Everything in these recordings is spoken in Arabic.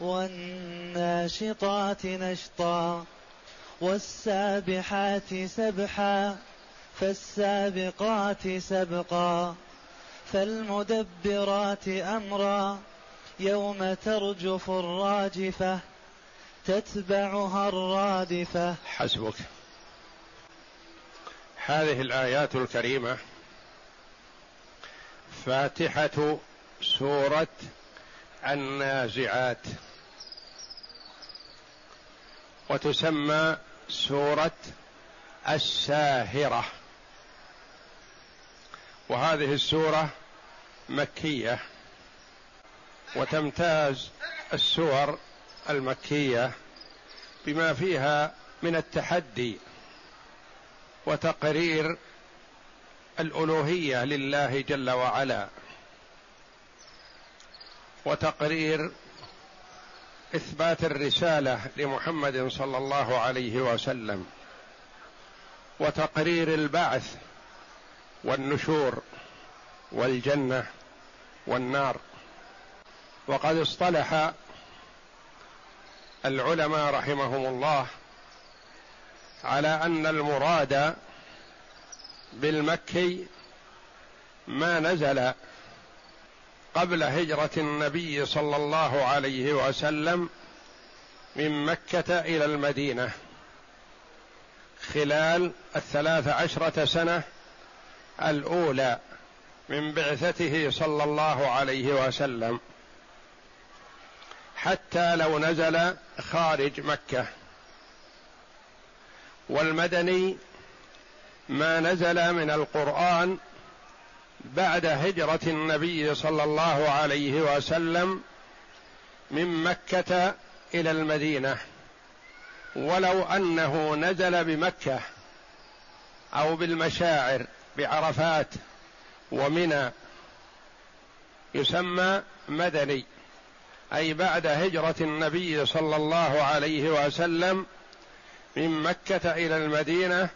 والناشطات نشطا والسابحات سبحا فالسابقات سبقا فالمدبرات أمرا يوم ترجف الراجفة تتبعها الرادفة. حسبك. هذه الآيات الكريمة فاتحة سورة النازعات. وتسمى سورة الساهرة. وهذه السورة مكية وتمتاز السور المكية بما فيها من التحدي وتقرير الألوهية لله جل وعلا وتقرير إثبات الرسالة لمحمد صلى الله عليه وسلم وتقرير البعث والنشور والجنة والنار. وقد اصطلح العلماء رحمهم الله على أن المراد بالمكي ما نزل قبل هجرة النبي صلى الله عليه وسلم من مكة إلى المدينة خلال الثلاث عشرة سنة الأولى من بعثته صلى الله عليه وسلم حتى لو نزل خارج مكة. والمدني ما نزل من القرآن بعد هجرة النبي صلى الله عليه وسلم من مكة إلى المدينة ولو أنه نزل بمكة أو بالمشاعر بعرفات ومنى يسمى مدني أي بعد هجرة النبي صلى الله عليه وسلم من مكة إلى المدينة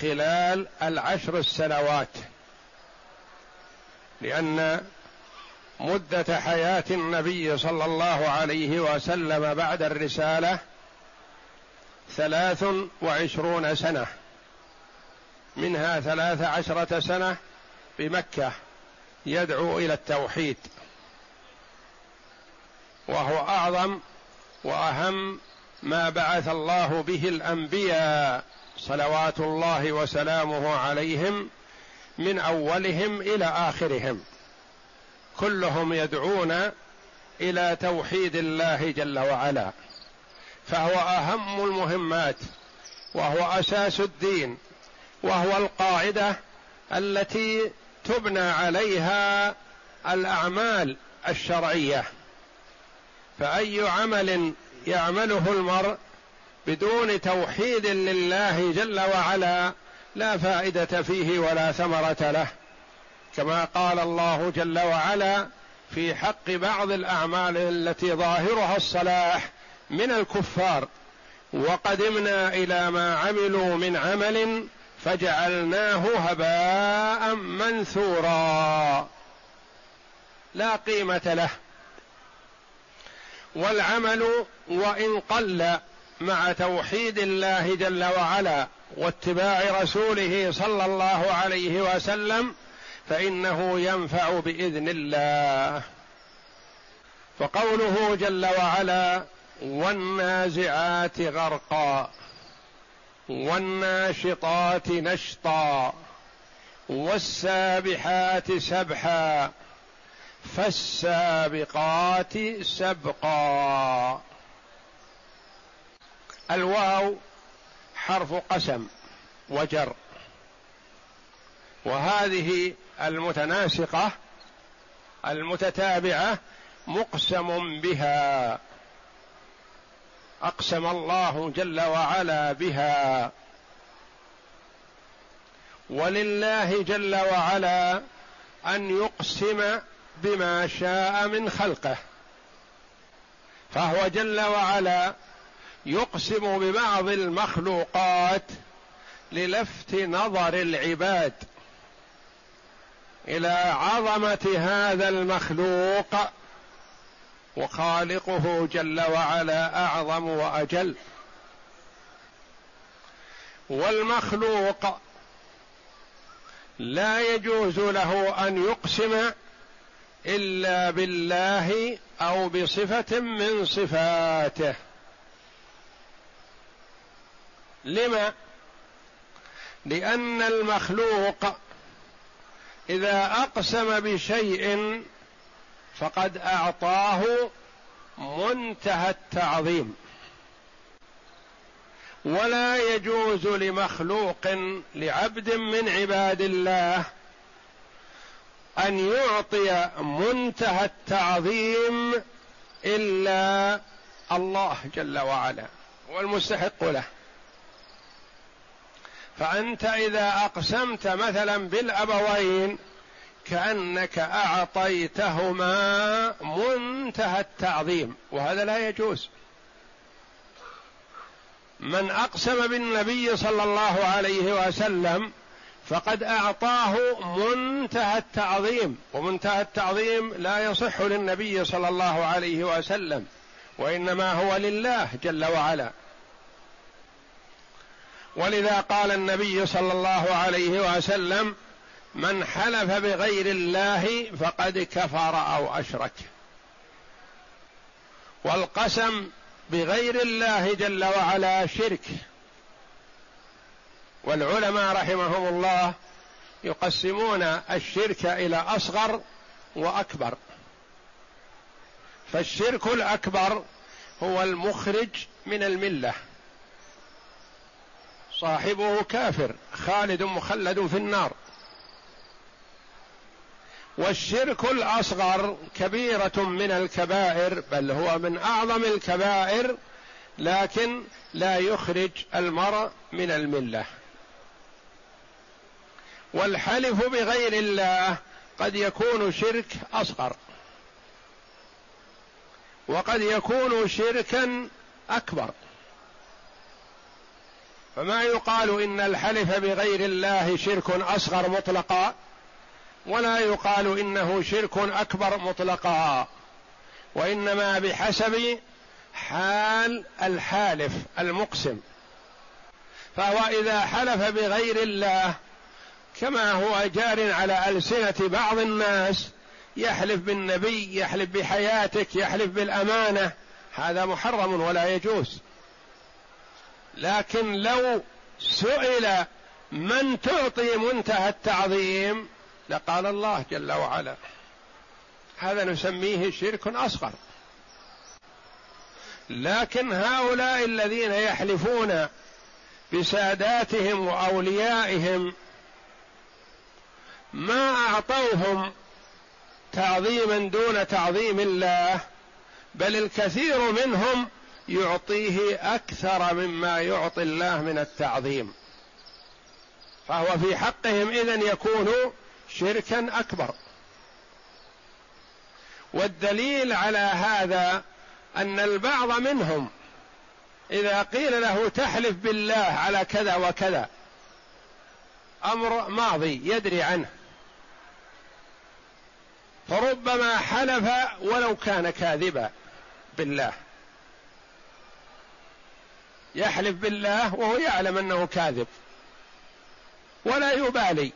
خلال العشر السنوات. لأن مدة حياة النبي صلى الله عليه وسلم بعد الرسالة ثلاث وعشرون سنة. منها ثلاث عشرة سنة بمكة يدعو إلى التوحيد. وهو أعظم وأهم ما بعث الله به الأنبياء صلوات الله وسلامه عليهم من أولهم إلى آخرهم. كلهم يدعون إلى توحيد الله جل وعلا. فهو أهم المهمات وهو أساس الدين وهو القاعدة التي تبنى عليها الأعمال الشرعية. فأي عمل يعمله المرء بدون توحيد لله جل وعلا لا فائدة فيه ولا ثمرة له كما قال الله جل وعلا في حق بعض الأعمال التي ظاهرها الصلاح من الكفار وقدمنا إلى ما عملوا من عمل فجعلناه هباء منثورا. لا قيمة له. والعمل وإن قل مع توحيد الله جل وعلا واتباع رسوله صلى الله عليه وسلم فإنه ينفع بإذن الله. فقوله جل وعلا والنازعات غرقا والناشطات نشطا والسابحات سبحا فالسابقات سبقا. الواو حرف قسم وجر. وهذه المتناسقة المتتابعة مقسم بها. أقسم الله جل وعلا بها. ولله جل وعلا أن يقسم بما شاء من خلقه. فهو جل وعلا يقسم ببعض المخلوقات للفت نظر العباد إلى عظمة هذا المخلوق وخالقه جل وعلا أعظم وأجل. والمخلوق لا يجوز له أن يقسم إلا بالله أو بصفة من صفاته. لما؟ لأن المخلوق إذا أقسم بشيء فقد أعطاه منتهى التعظيم. ولا يجوز لمخلوق لعبد من عباد الله أن يعطي منتهى التعظيم إلا الله جل وعلا والمستحق له. فأنت إذا أقسمت مثلا بالأبوين كأنك أعطيتهما منتهى التعظيم وهذا لا يجوز. من أقسم بالنبي صلى الله عليه وسلم فقد أعطاه منتهى التعظيم ومنتهى التعظيم لا يصح للنبي صلى الله عليه وسلم وإنما هو لله جل وعلا. ولذا قال النبي صلى الله عليه وسلم من حلف بغير الله فقد كفر أو أشرك. والقسم بغير الله جل وعلا شرك. والعلماء رحمهم الله يقسمون الشرك إلى أصغر وأكبر. فالشرك الأكبر هو المخرج من الملة. صاحبه كافر خالد مخلد في النار. والشرك الأصغر كبيرة من الكبائر بل هو من أعظم الكبائر لكن لا يخرج المرء من الملة. والحلف بغير الله قد يكون شرك أصغر. وقد يكون شركا أكبر. فما يقال إن الحلف بغير الله شرك أصغر مطلقا ولا يقال إنه شرك أكبر مطلقا. وإنما بحسب حال الحالف المقسم. فهو إذا حلف بغير الله كما هو جار على ألسنة بعض الناس يحلف بالنبي يحلف بحياتك يحلف بالأمانة هذا محرم ولا يجوز. لكن لو سئل من تعطي منتهى التعظيم لقال الله جل وعلا. هذا نسميه شرك أصغر. لكن هؤلاء الذين يحلفون بساداتهم وأوليائهم ما أعطوهم تعظيما دون تعظيم الله بل الكثير منهم يعطيه أكثر مما يعطي الله من التعظيم. فهو في حقهم إذن يكون شركا أكبر. والدليل على هذا أن البعض منهم إذا قيل له تحلف بالله على كذا وكذا أمر ماضي يدري عنه. فربما حلف ولو كان كاذبا بالله. يحلف بالله وهو يعلم أنه كاذب. ولا يبالي.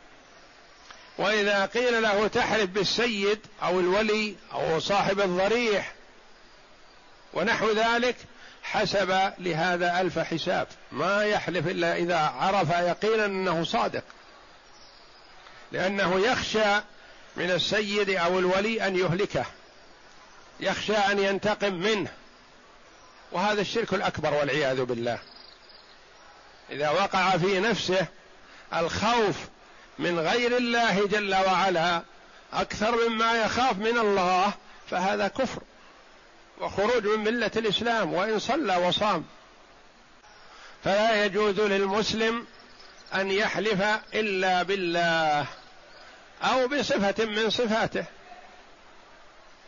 وإذا قيل له تحلف بالسيد أو الولي أو صاحب الضريح ونحو ذلك حسب لهذا ألف حساب. ما يحلف إلا إذا عرف يقينا أنه صادق. لأنه يخشى من السيد أو الولي أن يهلكه. يخشى أن ينتقم منه. وهذا الشرك الأكبر والعياذ بالله. إذا وقع في نفسه الخوف من غير الله جل وعلا أكثر مما يخاف من الله فهذا كفر وخروج من ملة الإسلام وإن صلى وصام. فلا يجوز للمسلم أن يحلف إلا بالله أو بصفة من صفاته.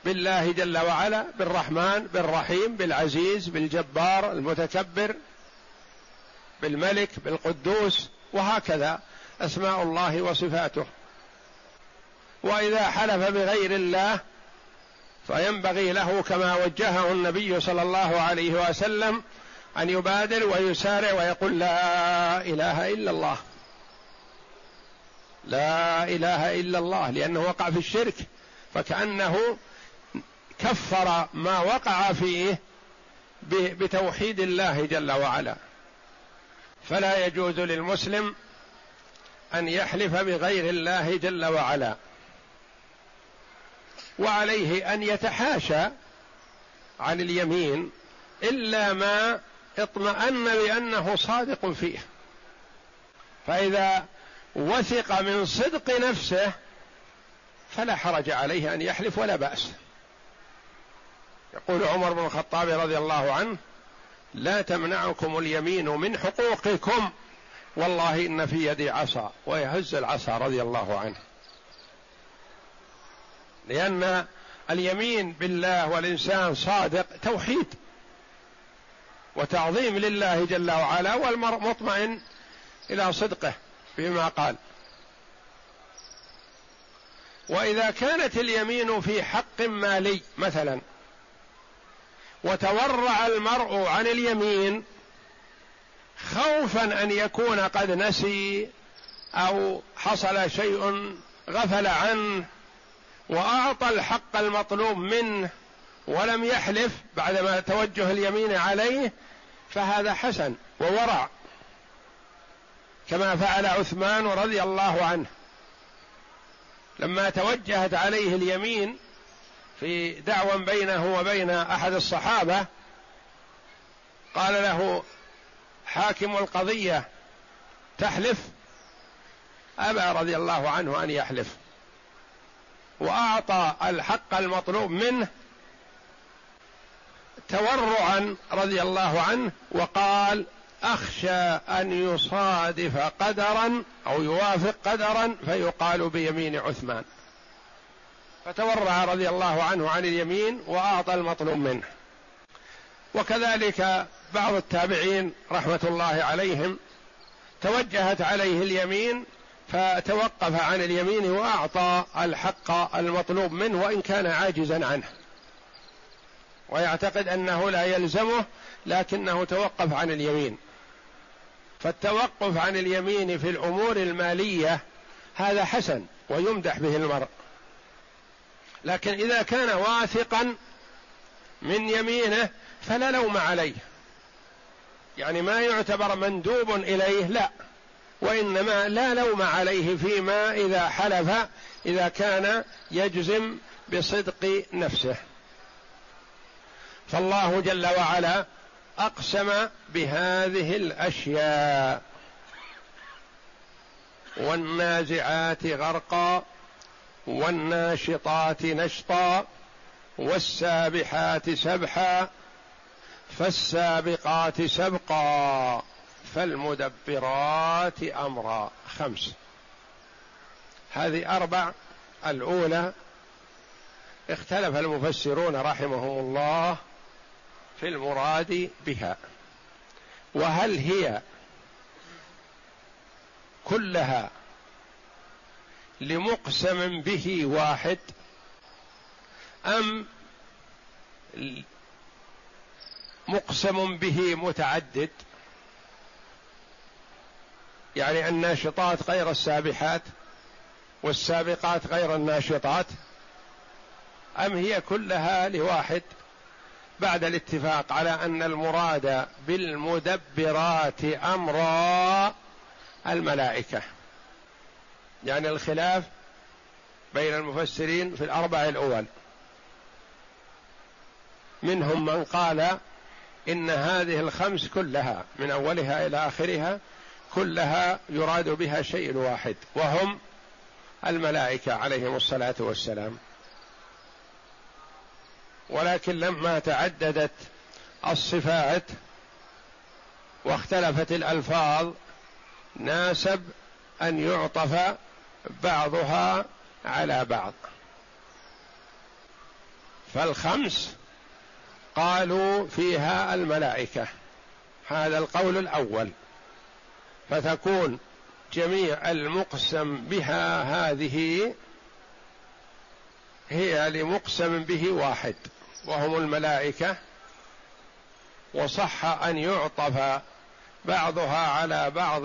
بالله جل وعلا بالرحمن بالرحيم بالعزيز بالجبار المتكبر بالملك بالقدوس وهكذا. أسماء الله وصفاته. وإذا حلف بغير الله فينبغي له كما وجهه النبي صلى الله عليه وسلم أن يبادر ويسارع ويقول لا إله إلا الله. لا إله إلا الله لأنه وقع في الشرك. فكأنه كفر ما وقع فيه بتوحيد الله جل وعلا. فلا يجوز للمسلم أن يحلف بغير الله جل وعلا. وعليه أن يتحاشى عن اليمين إلا ما اطمأن بأنه صادق فيه. فإذا وثق من صدق نفسه فلا حرج عليه أن يحلف ولا بأس. يقول عمر بن الخطاب رضي الله عنه لا تمنعكم اليمين من حقوقكم والله إن في يدي عصا ويهز العصا رضي الله عنه. لأن اليمين بالله والإنسان صادق توحيد وتعظيم لله جل وعلا والمرء مطمئن إلى صدقه فيما قال. وإذا كانت اليمين في حق مالي مثلا وتورع المرء عن اليمين خوفا أن يكون قد نسي أو حصل شيء غفل عنه وأعطى الحق المطلوب منه ولم يحلف بعدما توجه اليمين عليه فهذا حسن وورع. كما فعل عثمان رضي الله عنه. لما توجهت عليه اليمين في دعوى بينه وبين أحد الصحابة قال له حاكم القضية تحلف؟ أبى رضي الله عنه أن يحلف. وأعطى الحق المطلوب منه تورعا رضي الله عنه وقال أخشى أن يصادف قدرا أو يوافق قدرا فيقال بيمين عثمان. فتورع رضي الله عنه عن اليمين وأعطى المطلوب منه. وكذلك بعض التابعين رحمة الله عليهم توجهت عليه اليمين فتوقف عن اليمين وأعطى الحق المطلوب منه وإن كان عاجزا عنه. ويعتقد أنه لا يلزمه لكنه توقف عن اليمين. فالتوقف عن اليمين في الأمور المالية هذا حسن ويمدح به المرء. لكن إذا كان واثقا من يمينه فلا لوم عليه. يعني ما يعتبر مندوب إليه لا. وإنما لا لوم عليه فيما إذا حلف إذا كان يجزم بصدق نفسه. فالله جل وعلا أقسم بهذه الأشياء. والنازعات غرقا. والناشطات نشطا والسابحات سبحا فالسابقات سبقا فالمدبرات أمرا. خمس. هذه أربع. الأولى اختلف المفسرون رحمهم الله في المراد بها. وهل هي كلها لمقسم به واحد أم مقسم به متعدد؟ يعني الناشطات غير السابحات والسابقات غير الناشطات أم هي كلها لواحد؟ بعد الاتفاق على أن المراد بالمدبرات أمرا الملائكة. يعني الخلاف بين المفسرين في الاربع الأول. منهم من قال إن هذه الخمس كلها من أولها إلى آخرها كلها يراد بها شيء واحد وهم الملائكة عليهم الصلاة والسلام. ولكن لما تعددت الصفات واختلفت الألفاظ ناسب أن يعطف بعضها على بعض. فالخمس قالوا فيها الملائكة. هذا القول الأول. فتكون جميع المقسم بها هذه هي لمقسم به واحد وهم الملائكة. وصح أن يعطف بعضها على بعض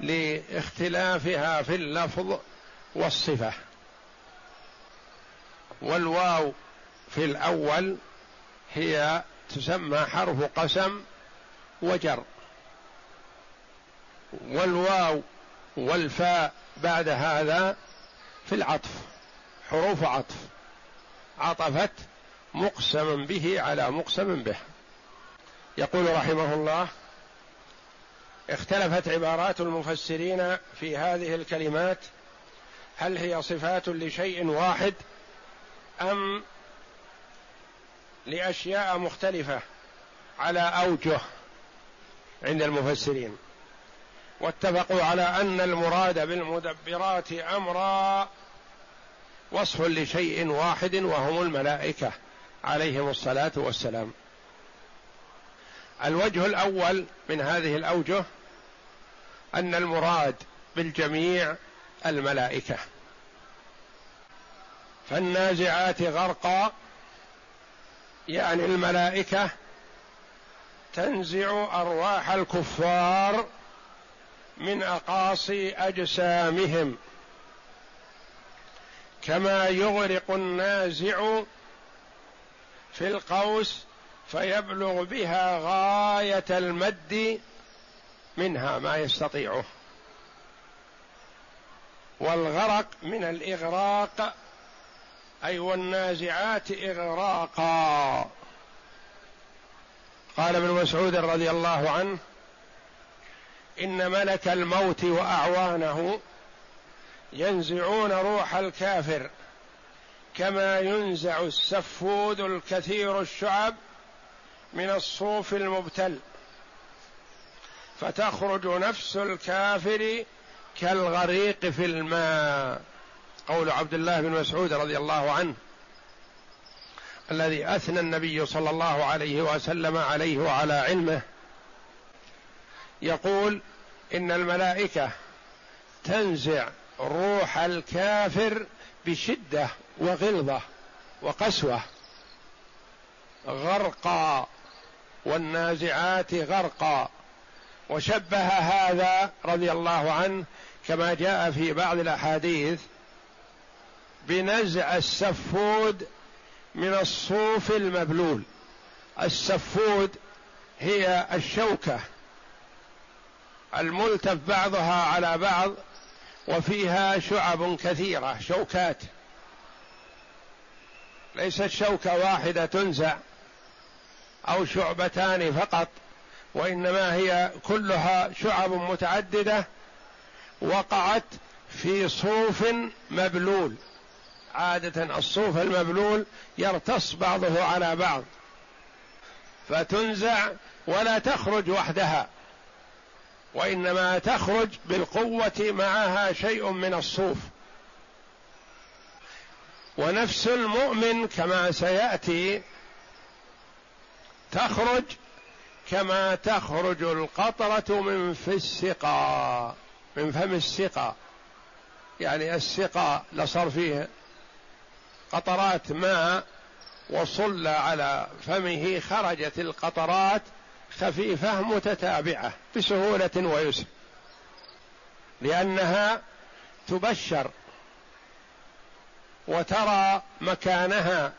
لاختلافها في اللفظ والصفة. والواو في الأول هي تسمى حرف قسم وجر. والواو والفاء بعد هذا في العطف حروف عطف. عطفت مقسم به على مقسم به. يقول رحمه الله اختلفت عبارات المفسرين في هذه الكلمات هل هي صفات لشيء واحد أم لأشياء مختلفة على أوجه عند المفسرين؟ واتفقوا على أن المراد بالمدبرات أمرا وصف لشيء واحد وهم الملائكة عليهم الصلاة والسلام. الوجه الأول من هذه الأوجه أن المراد بالجميع الملائكة. فالنازعات غرقا يعني الملائكة تنزع أرواح الكفار من أقاصي أجسامهم كما يغرق النازع في القوس فيبلغ بها غاية المد منها ما يستطيعه. والغرق من الإغراق أي والنازعات إغراقا. قال ابن مسعود رضي الله عنه إن ملك الموت وأعوانه ينزعون روح الكافر كما ينزع السفود الكثير الشعب من الصوف المبتل. فتخرج نفس الكافر كالغريق في الماء. قول عبد الله بن مسعود رضي الله عنه الذي أثنى النبي صلى الله عليه وسلم عليه وعلى علمه يقول إن الملائكة تنزع روح الكافر بشدة وغلظة وقسوة غرقا. والنازعات غرقا. وشبه هذا رضي الله عنه كما جاء في بعض الأحاديث بنزع السفود من الصوف المبلول. السفود هي الشوكة الملتف بعضها على بعض وفيها شعب كثيرة شوكات. ليست شوكة واحدة تنزع. أو شعبتان فقط وإنما هي كلها شعب متعددة وقعت في صوف مبلول. عادة الصوف المبلول يرتص بعضه على بعض فتنزع ولا تخرج وحدها وإنما تخرج بالقوة معها شيء من الصوف. ونفس المؤمن كما سيأتي تخرج كما تخرج القطرة من في السقا من فم السقا. يعني السقا لصار فيه قطرات ماء وصل على فمه خرجت القطرات خفيفة متتابعة بسهولة ويسر. لأنها تبشر وترى مكانها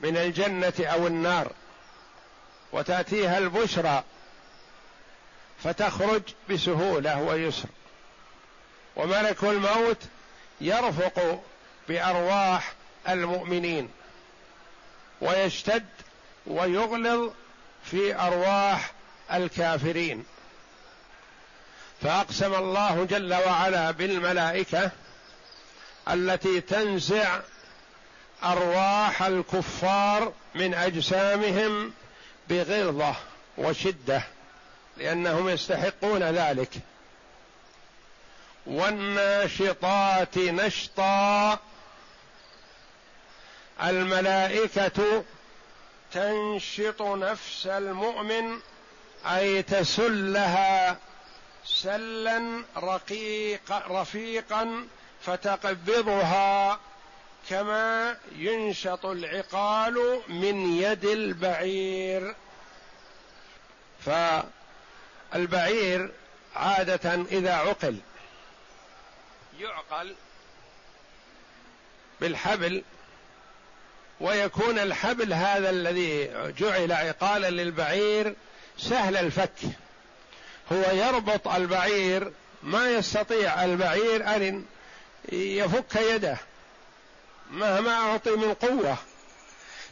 من الجنة أو النار وتأتيها البشرى فتخرج بسهولة ويسر. وملك الموت يرفق بأرواح المؤمنين ويشتد ويغلظ في أرواح الكافرين. فأقسم الله جل وعلا بالملائكة التي تنزع أرواح الكفار من أجسامهم بغلظة وشدة لأنهم يستحقون ذلك. والناشطات نشطا الملائكة تنشط نفس المؤمن أي تسلها سلا رقيق رفيقا فتقبضها كما ينشط العقال من يد البعير. فالبعير عادة إذا عقل يعقل بالحبل ويكون الحبل هذا الذي جعل عقالا للبعير سهل الفك. هو يربط البعير ما يستطيع البعير أن يفك يده. مهما أعطي من قوة.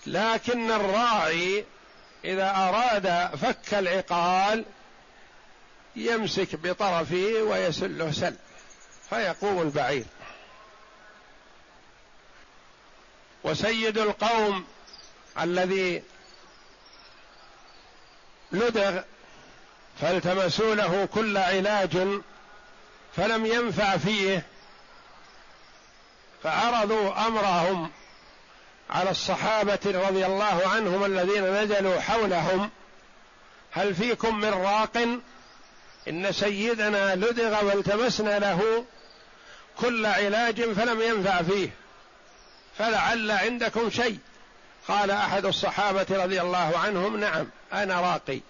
لكن الراعي إذا أراد فك العقال يمسك بطرفه ويسله سل فيقوم البعير. وسيد القوم الذي لدغ فالتمسوا له كل علاج فلم ينفع فيه فعرضوا أمرهم على الصحابة رضي الله عنهم الذين نزلوا حولهم. هل فيكم من راق؟ إن سيدنا لدغ والتمسنا له كل علاج فلم ينفع فيه فلعل عندكم شيء. قال أحد الصحابة رضي الله عنهم نعم أنا راقي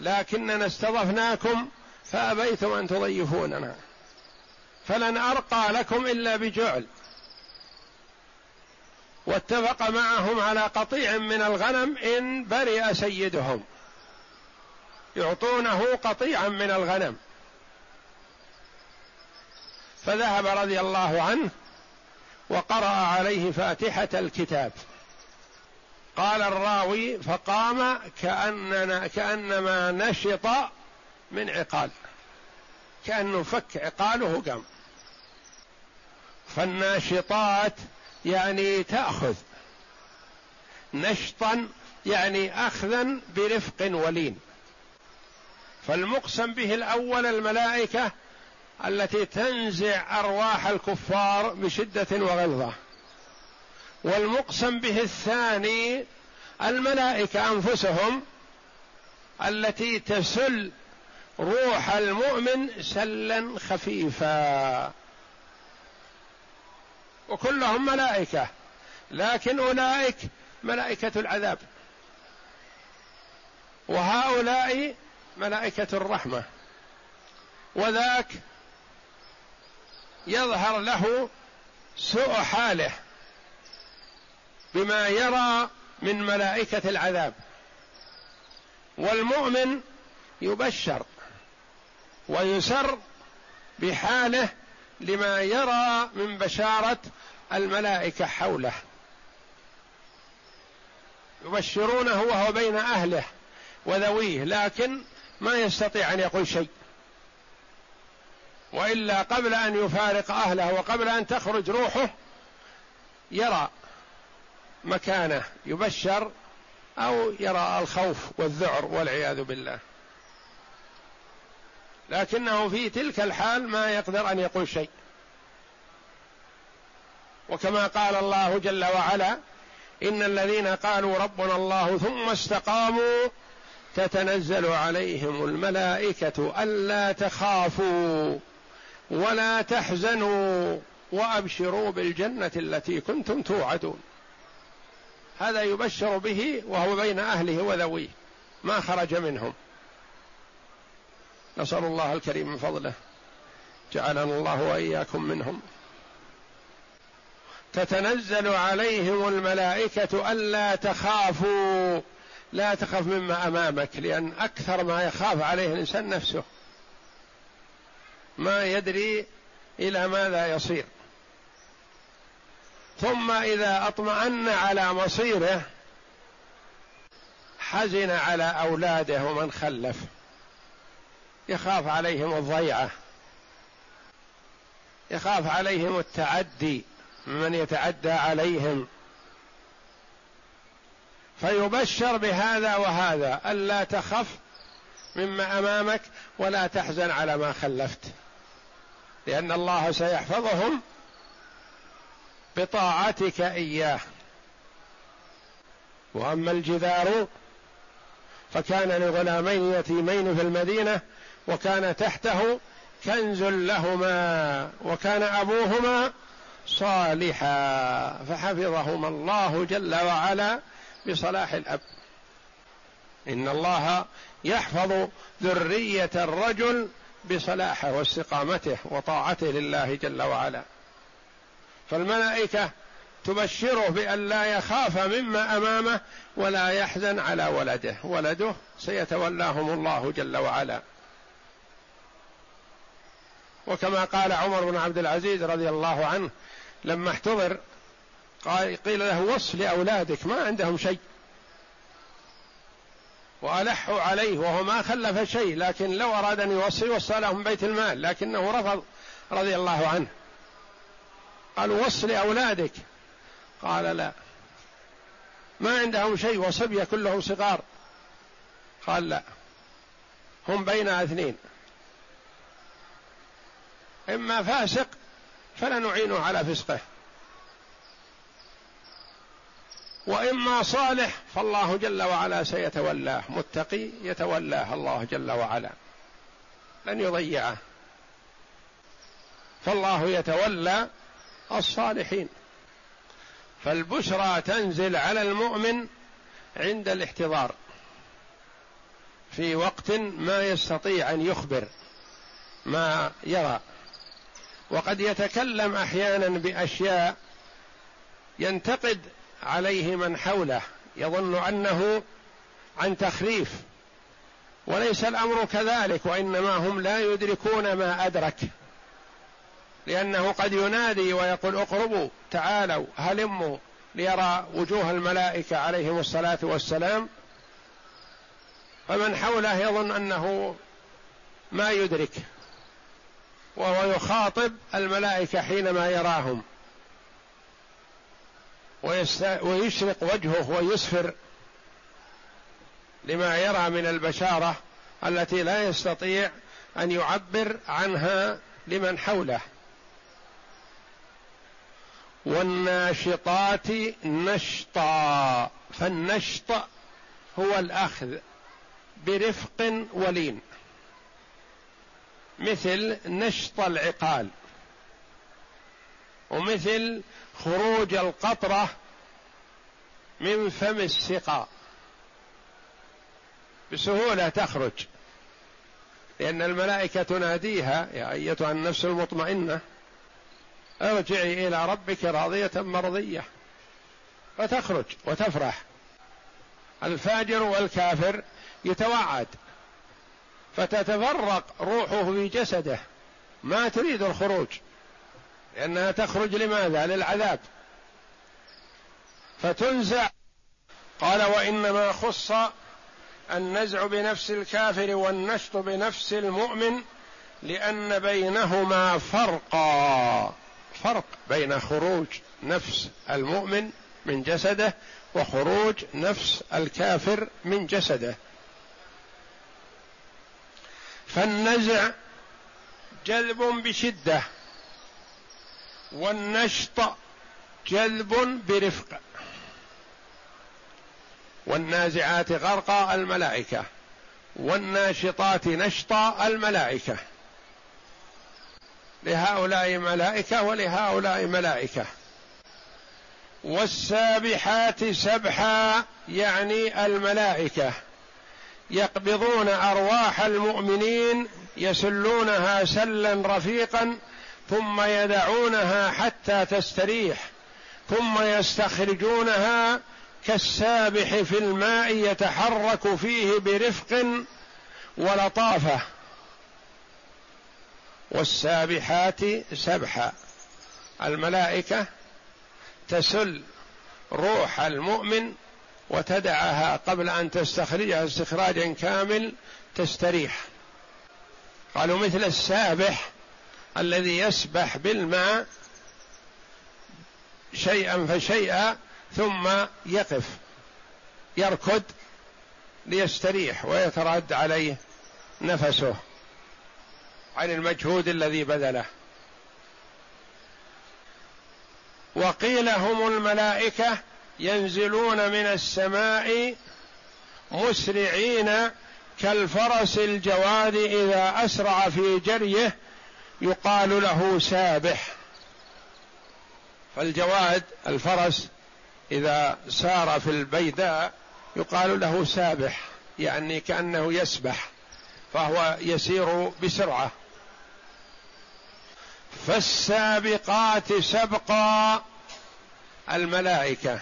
لكننا استضفناكم فأبيتم أن تضيفوننا. فلن أرقى لكم إلا بجعل. واتفق معهم على قطيع من الغنم إن برئ سيدهم. يعطونه قطيعا من الغنم. فذهب رضي الله عنه وقرأ عليه فاتحة الكتاب. قال الراوي فقام كأننا كأنما نشط من عقال. كأنه فك عقاله قام. فالناشطات يعني تأخذ. نشطا يعني أخذا برفق ولين. فالمقسم به الأول الملائكة التي تنزع أرواح الكفار بشدة وغلظة. والمقسم به الثاني الملائكة أنفسهم التي تسل روح المؤمن سلا خفيفا. وكلهم ملائكة. لكن أولئك ملائكة العذاب. وهؤلاء ملائكة الرحمة. وذاك يظهر له سوء حاله بما يرى من ملائكة العذاب. والمؤمن يبشر ويسر بحاله لما يرى من بشارة الملائكة حوله. يبشرونه وهو بين أهله وذويه لكن ما يستطيع أن يقول شيء. وإلا قبل أن يفارق أهله وقبل أن تخرج روحه يرى مكانه يبشر أو يرى الخوف والذعر والعياذ بالله. لكنه في تلك الحال ما يقدر أن يقول شيء. وكما قال الله جل وعلا إن الذين قالوا ربنا الله ثم استقاموا تتنزل عليهم الملائكة ألا تخافوا ولا تحزنوا وأبشروا بالجنة التي كنتم توعدون. هذا يبشر به وهو بين أهله وذويه ما خرج منهم. نسأل الله الكريم من فضله. جعلنا الله وإياكم منهم. تتنزل عليهم الملائكة ألا تخافوا. لا تخف مما أمامك لأن أكثر ما يخاف عليه الإنسان نفسه. ما يدري إلى ماذا يصير. ثم إذا أطمأن على مصيره حزن على أولاده ومن خلف. يخاف عليهم الضيعة. يخاف عليهم التعدي من يتعدى عليهم. فيبشر بهذا وهذا ألا تخف مما أمامك ولا تحزن على ما خلفت. لأن الله سيحفظهم بطاعتك إياه. وأما الجدار فكان لغلامين يتيمين في المدينة وكان تحته كنز لهما وكان أبوهما صالحا فحفظهما الله جل وعلا بصلاح الأب. إن الله يحفظ ذرية الرجل بصلاحه واستقامته وطاعته لله جل وعلا. فالملائكة تبشره بأن لا يخاف مما أمامه ولا يحزن على ولده. ولده سيتولاهم الله جل وعلا. وكما قال عمر بن عبد العزيز رضي الله عنه لما احتضر قيل له وص لأولادك ما عندهم شيء. وألحوا عليه وهو ما خلف شيء لكن لو أراد أن يوصي وصى لهم بيت المال لكنه رفض رضي الله عنه. قالوا وص لأولادك. قال لا. ما عندهم شيء وصبية كلهم صغار. قال لا. هم بين اثنين. إما فاسق فلا نعينه على فسقه. وإما صالح فالله جل وعلا سيتولاه. متقي يتولاه الله جل وعلا. لن يضيعه. فالله يتولى الصالحين. فالبشرى تنزل على المؤمن عند الاحتضار. في وقت ما يستطيع أن يخبر ما يرى. وقد يتكلم أحيانا بأشياء ينتقد عليه من حوله يظن أنه عن تخريف وليس الأمر كذلك وإنما هم لا يدركون ما أدرك لأنه قد ينادي ويقول اقربوا تعالوا هلموا ليرى وجوه الملائكة عليهم الصلاة والسلام فمن حوله يظن أنه ما يدرك. وهو يخاطب الملائكة حينما يراهم. ويشرق وجهه ويسفر لما يرى من البشارة التي لا يستطيع أن يعبر عنها لمن حوله. والناشطات نشطا فالنشط هو الأخذ برفق ولين. مثل نشط العقال ومثل خروج القطرة من فم السقا. بسهولة تخرج لأن الملائكة تناديها يا أيتها النفس المطمئنة ارجعي إلى ربك راضية مرضية فتخرج وتفرح. الفاجر والكافر يتوعد. فتتفرق روحه في جسده. ما تريد الخروج لأنها تخرج لماذا؟ للعذاب. فتنزع. قال وإنما خص النزع بنفس الكافر والنشط بنفس المؤمن لأن بينهما فرقا. فرق بين خروج نفس المؤمن من جسده وخروج نفس الكافر من جسده. فالنزع جذب بشدة والنشط جذب برفق. والنازعات غرقا الملائكة والناشطات نشطا الملائكة. لهؤلاء ملائكه ولهؤلاء ملائكه والسابحات سبحا يعني الملائكة. يقبضون أرواح المؤمنين يسلونها سلا رفيقا ثم يدعونها حتى تستريح ثم يستخرجونها كالسابح في الماء يتحرك فيه برفق ولطافة. والسابحات سبحا. الملائكة تسل روح المؤمن وتدعها قبل أن تستخرجها استخراجا كامل تستريح. قالوا مثل السابح الذي يسبح بالماء شيئا فشيئا ثم يقف يركض ليستريح ويترد عليه نفسه عن المجهود الذي بذله. وقيل هم الملائكة ينزلون من السماء مسرعين كالفرس الجواد إذا أسرع في جريه يقال له سابح. فالجواد الفرس إذا سار في البيداء يقال له سابح يعني كأنه يسبح فهو يسير بسرعة. فالسابقات سبقا الملائكة.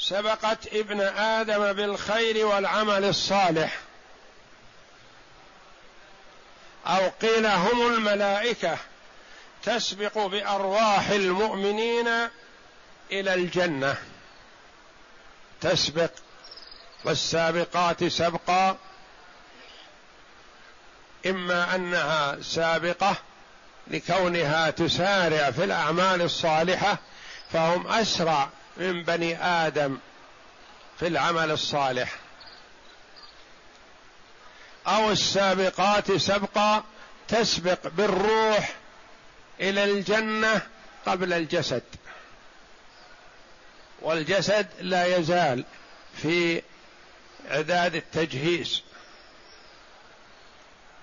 سبقت ابن آدم بالخير والعمل الصالح. أو قيل هم الملائكة تسبق بأرواح المؤمنين إلى الجنة. تسبق والسابقات سبقا إما أنها سابقة لكونها تسارع في الأعمال الصالحة فهم أسرع من بني آدم في العمل الصالح. أو السابقات سبقا تسبق بالروح إلى الجنة قبل الجسد. والجسد لا يزال في اعداد التجهيز.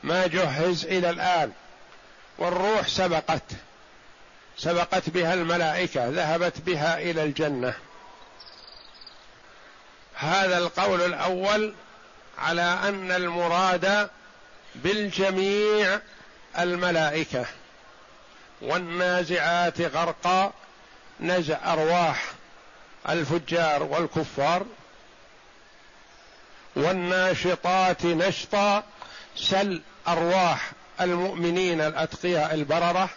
ما جهز إلى الآن. والروح سبقت. سبقت بها الملائكة ذهبت بها إلى الجنة. هذا القول الأول على أن المراد بالجميع الملائكة. والنازعات غرقا نزع أرواح الفجار والكفار. والناشطات نشطا سل أرواح المؤمنين الأتقياء البررة.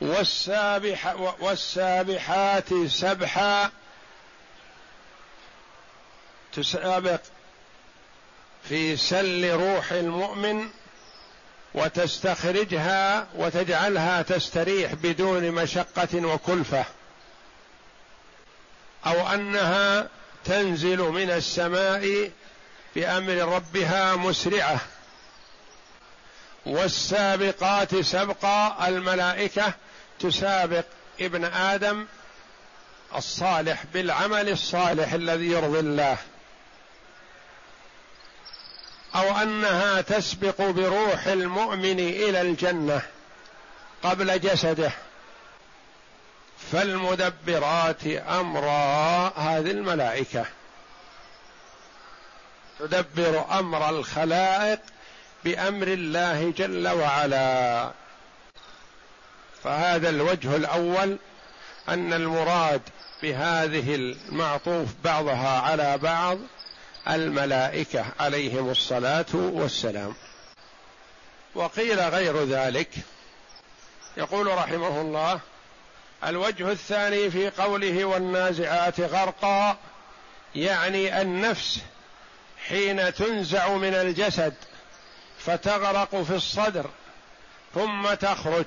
والسابح والسابحات سبحا. تسابق في سل روح المؤمن وتستخرجها وتجعلها تستريح بدون مشقة وكلفة. أو أنها تنزل من السماء بأمر ربها مسرعة. والسابقات سبقا الملائكة تسابق ابن آدم الصالح بالعمل الصالح الذي يرضي الله أو أنها تسبق بروح المؤمن إلى الجنة قبل جسده. فالمدبرات أمرا هذه الملائكة. تدبر أمر الخلائق بأمر الله جل وعلا. فهذا الوجه الأول أن المراد بهذه المعطوف بعضها على بعض الملائكة عليهم الصلاة والسلام. وقيل غير ذلك. يقول رحمه الله الوجه الثاني في قوله والنازعات غرقا يعني النفس حين تنزع من الجسد فتغرق في الصدر ثم تخرج.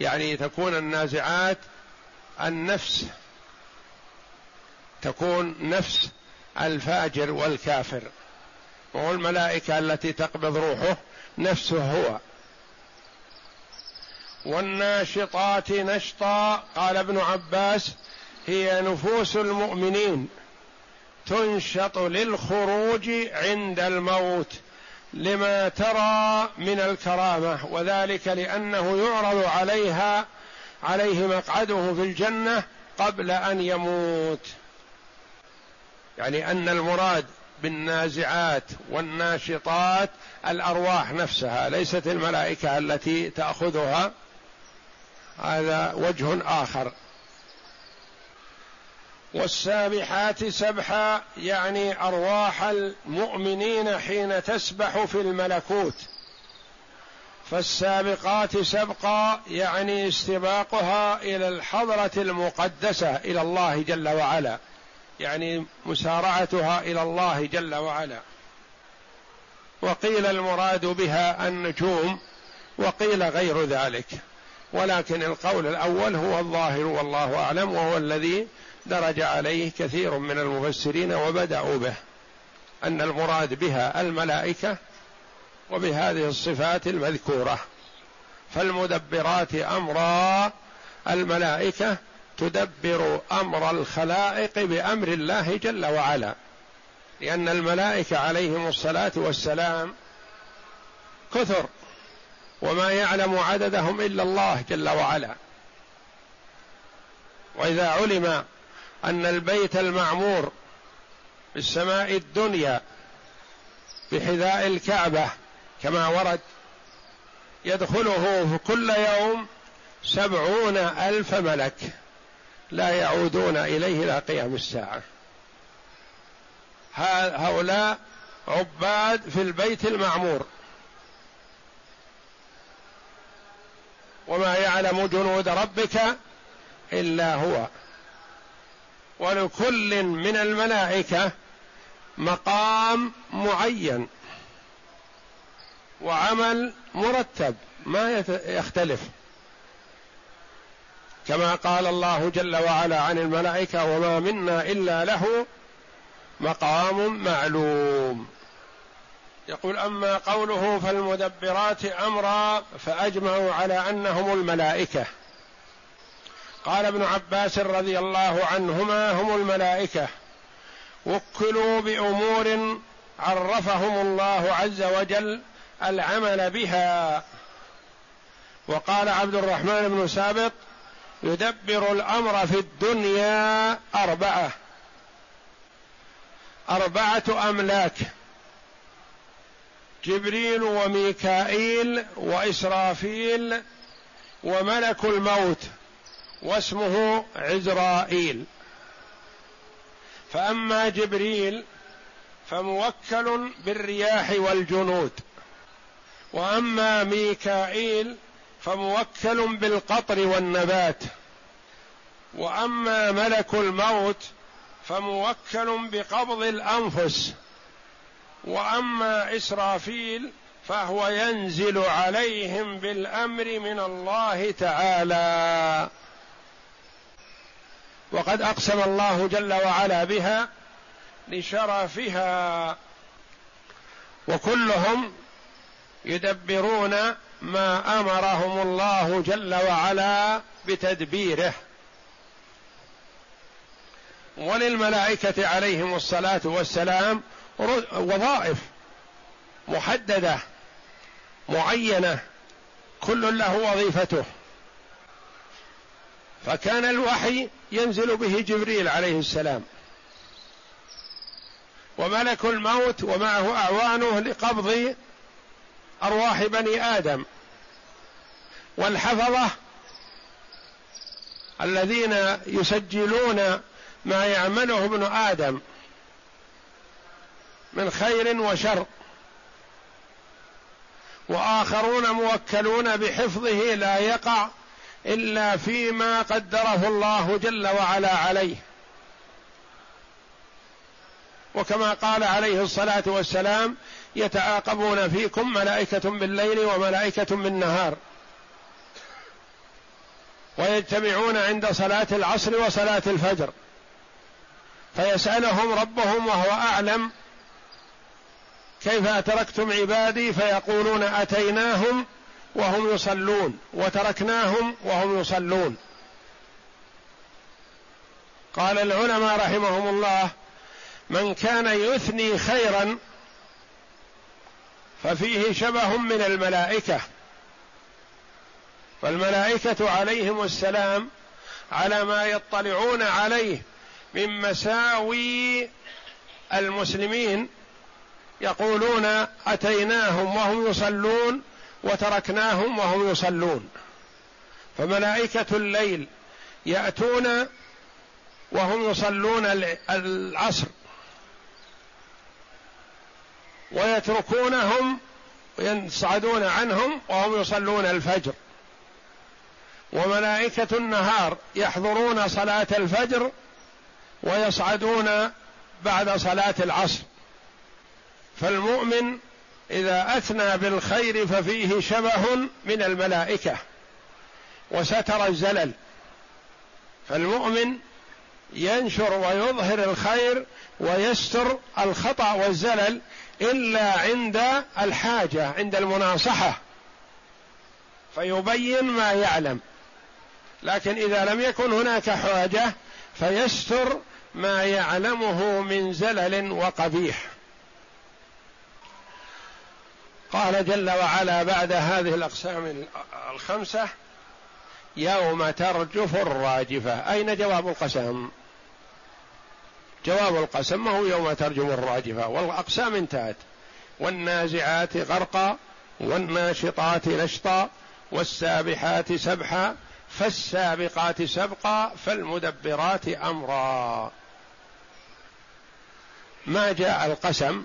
يعني تكون النازعات النفس تكون نفس الفاجر والكافر. وهو الملائكة التي تقبض روحه نفسه هو. والناشطات نشطا قال ابن عباس هي نفوس المؤمنين تنشط للخروج عند الموت. لما ترى من الكرامة وذلك لأنه يعرض عليها عليه مقعده في الجنة قبل أن يموت. يعني أن المراد بالنازعات والناشطات الأرواح نفسها ليست الملائكة التي تأخذها. هذا وجه آخر. والسابحات سبحا يعني أرواح المؤمنين حين تسبح في الملكوت. فالسابقات سبقا يعني استباقها إلى الحضرة المقدسة إلى الله جل وعلا. يعني مسارعتها إلى الله جل وعلا. وقيل المراد بها النجوم وقيل غير ذلك. ولكن القول الأول هو الظاهر والله أعلم وهو الذي درج عليه كثير من المفسرين وبدأوا به أن المراد بها الملائكة وبهذه الصفات المذكورة. فالمدبرات أمرا الملائكة تدبر أمر الخلائق بأمر الله جل وعلا. لأن الملائكة عليهم الصلاة والسلام كثر وما يعلم عددهم إلا الله جل وعلا. وإذا علم أن البيت المعمور في السماء الدنيا بحذاء الكعبة كما ورد يدخله في كل يوم سبعون ألف ملك لا يعودون إليه إلى قيام الساعة. هؤلاء عباد في البيت المعمور. وما يعلم جنود ربك إلا هو. ولكل من الملائكة مقام معين وعمل مرتب ما يختلف. كما قال الله جل وعلا عن الملائكة وما منا إلا له مقام معلوم. يقول أما قوله فالمدبرات أمرا فأجمعوا على أنهم الملائكة. قال ابن عباس رضي الله عنهما هم الملائكة. وكلوا بأمور عرفهم الله عز وجل العمل بها. وقال عبد الرحمن بن سابق يدبر الأمر في الدنيا أربعة. أربعة أملاك جبريل وميكائيل وإسرافيل وملك الموت. واسمه عزرائيل. فأما جبريل فموكل بالرياح والجنود. وأما ميكائيل فموكل بالقطر والنبات. وأما ملك الموت فموكل بقبض الأنفس. وأما إسرافيل فهو ينزل عليهم بالأمر من الله تعالى. وقد أقسم الله جل وعلا بها لشرفها. وكلهم يدبرون ما أمرهم الله جل وعلا بتدبيره. وللملائكة عليهم الصلاة والسلام وظائف محددة معينة كل له وظيفته. فكان الوحي ينزل به جبريل عليه السلام. وملك الموت ومعه أعوانه لقبض أرواح بني آدم. والحفظة الذين يسجلون ما يعمله ابن آدم من خير وشر. وآخرون موكلون بحفظه لا يقع إلا فيما قدره الله جل وعلا عليه. وكما قال عليه الصلاة والسلام يتعاقبون فيكم ملائكة بالليل وملائكة بالنهار. ويجتمعون عند صلاة العصر وصلاة الفجر. فيسألهم ربهم وهو أعلم كيف أتركتم عبادي؟ فيقولون أتيناهم وهم يصلون وتركناهم وهم يصلون. قال العلماء رحمهم الله من كان يثني خيرا ففيه شبه من الملائكة فالملائكة عليهم السلام على ما يطلعون عليه من مساوي المسلمين يقولون أتيناهم وهم يصلون وتركناهم وهم يصلون. فملائكة الليل يأتون وهم يصلون العصر. ويتركونهم ويصعدون عنهم وهم يصلون الفجر. وملائكة النهار يحضرون صلاة الفجر ويصعدون بعد صلاة العصر. فالمؤمن إذا أثنى بالخير ففيه شبه من الملائكة وستر الزلل. فالمؤمن ينشر ويظهر الخير ويستر الخطأ والزلل إلا عند الحاجة عند المناصحة. فيبين ما يعلم. لكن إذا لم يكن هناك حاجة فيستر ما يعلمه من زلل وقبيح. قال جل وعلا بعد هذه الأقسام الخمسة يوم ترجف الراجفة. أين جواب القسم؟ جواب القسم ما هو يوم ترجف الراجفة؟ والأقسام انتهت. والنازعات غرقا والناشطات نشطا والسابحات سبحا فالسابقات سبقا فالمدبرات أمرا. ما جاء القسم؟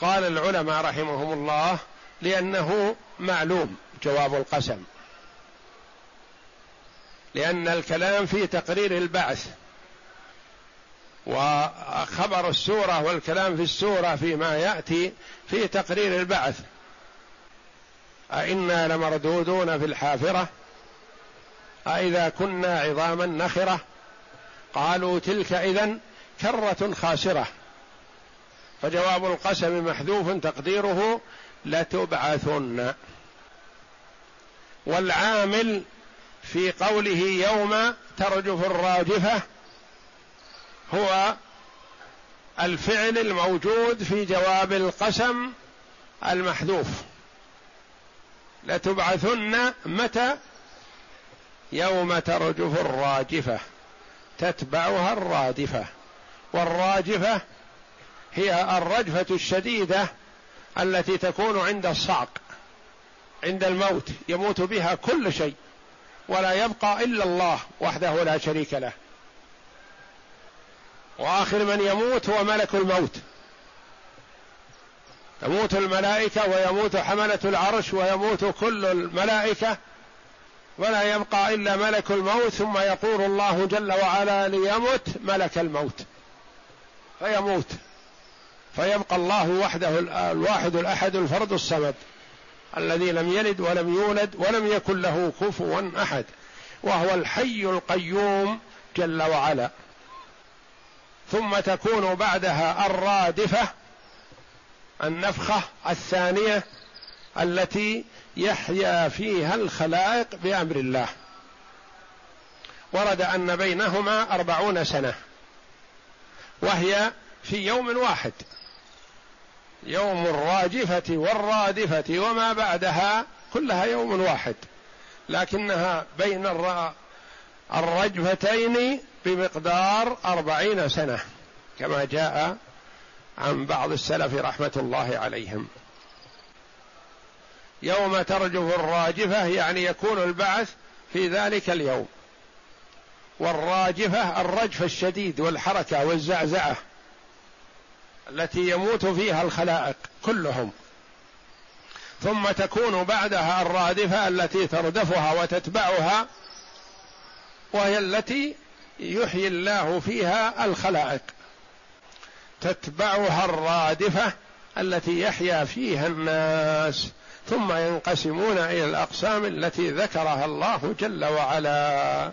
قال العلماء رحمهم الله لأنه معلوم جواب القسم. لأن الكلام في تقرير البعث وخبر السورة والكلام في السورة فيما يأتي في تقرير البعث. أئنا لمردودون في الحافرة؟ أإذا كنا عظاما نخرة؟ قالوا تلك إذا كرة خاسرة. فجواب القسم محذوف تقديره لتبعثن. والعامل في قوله يوم ترجف الراجفة هو الفعل الموجود في جواب القسم المحذوف. لتبعثن متى؟ يوم ترجف الراجفة تتبعها الرادفة. والراجفة هي الرجفة الشديدة التي تكون عند الصعق عند الموت يموت بها كل شيء ولا يبقى إلا الله وحده لا شريك له. وآخر من يموت هو ملك الموت. تموت الملائكة ويموت حملة العرش ويموت كل الملائكة ولا يبقى إلا ملك الموت ثم يقول الله جل وعلا ليمت ملك الموت فيموت. فيبقى الله وحده الواحد الأحد الفرد الصمد الذي لم يلد ولم يولد ولم يكن له كفوا أحد وهو الحي القيوم جل وعلا. ثم تكون بعدها الرادفة النفخة الثانية التي يحيا فيها الخلائق بأمر الله. ورد أن بينهما أربعون سنة وهي في يوم واحد. يوم الراجفة والرادفة وما بعدها كلها يوم واحد لكنها بين الرجفتين بمقدار أربعين سنة كما جاء عن بعض السلف رحمة الله عليهم. يوم ترجف الراجفة يعني يكون البعث في ذلك اليوم. والراجفة الرجف الشديد والحركة والزعزعة. التي يموت فيها الخلائق كلهم. ثم تكون بعدها الرادفة التي تردفها وتتبعها وهي التي يحيي الله فيها الخلائق. تتبعها الرادفة التي يحيا فيها الناس. ثم ينقسمون إلى الأقسام التي ذكرها الله جل وعلا.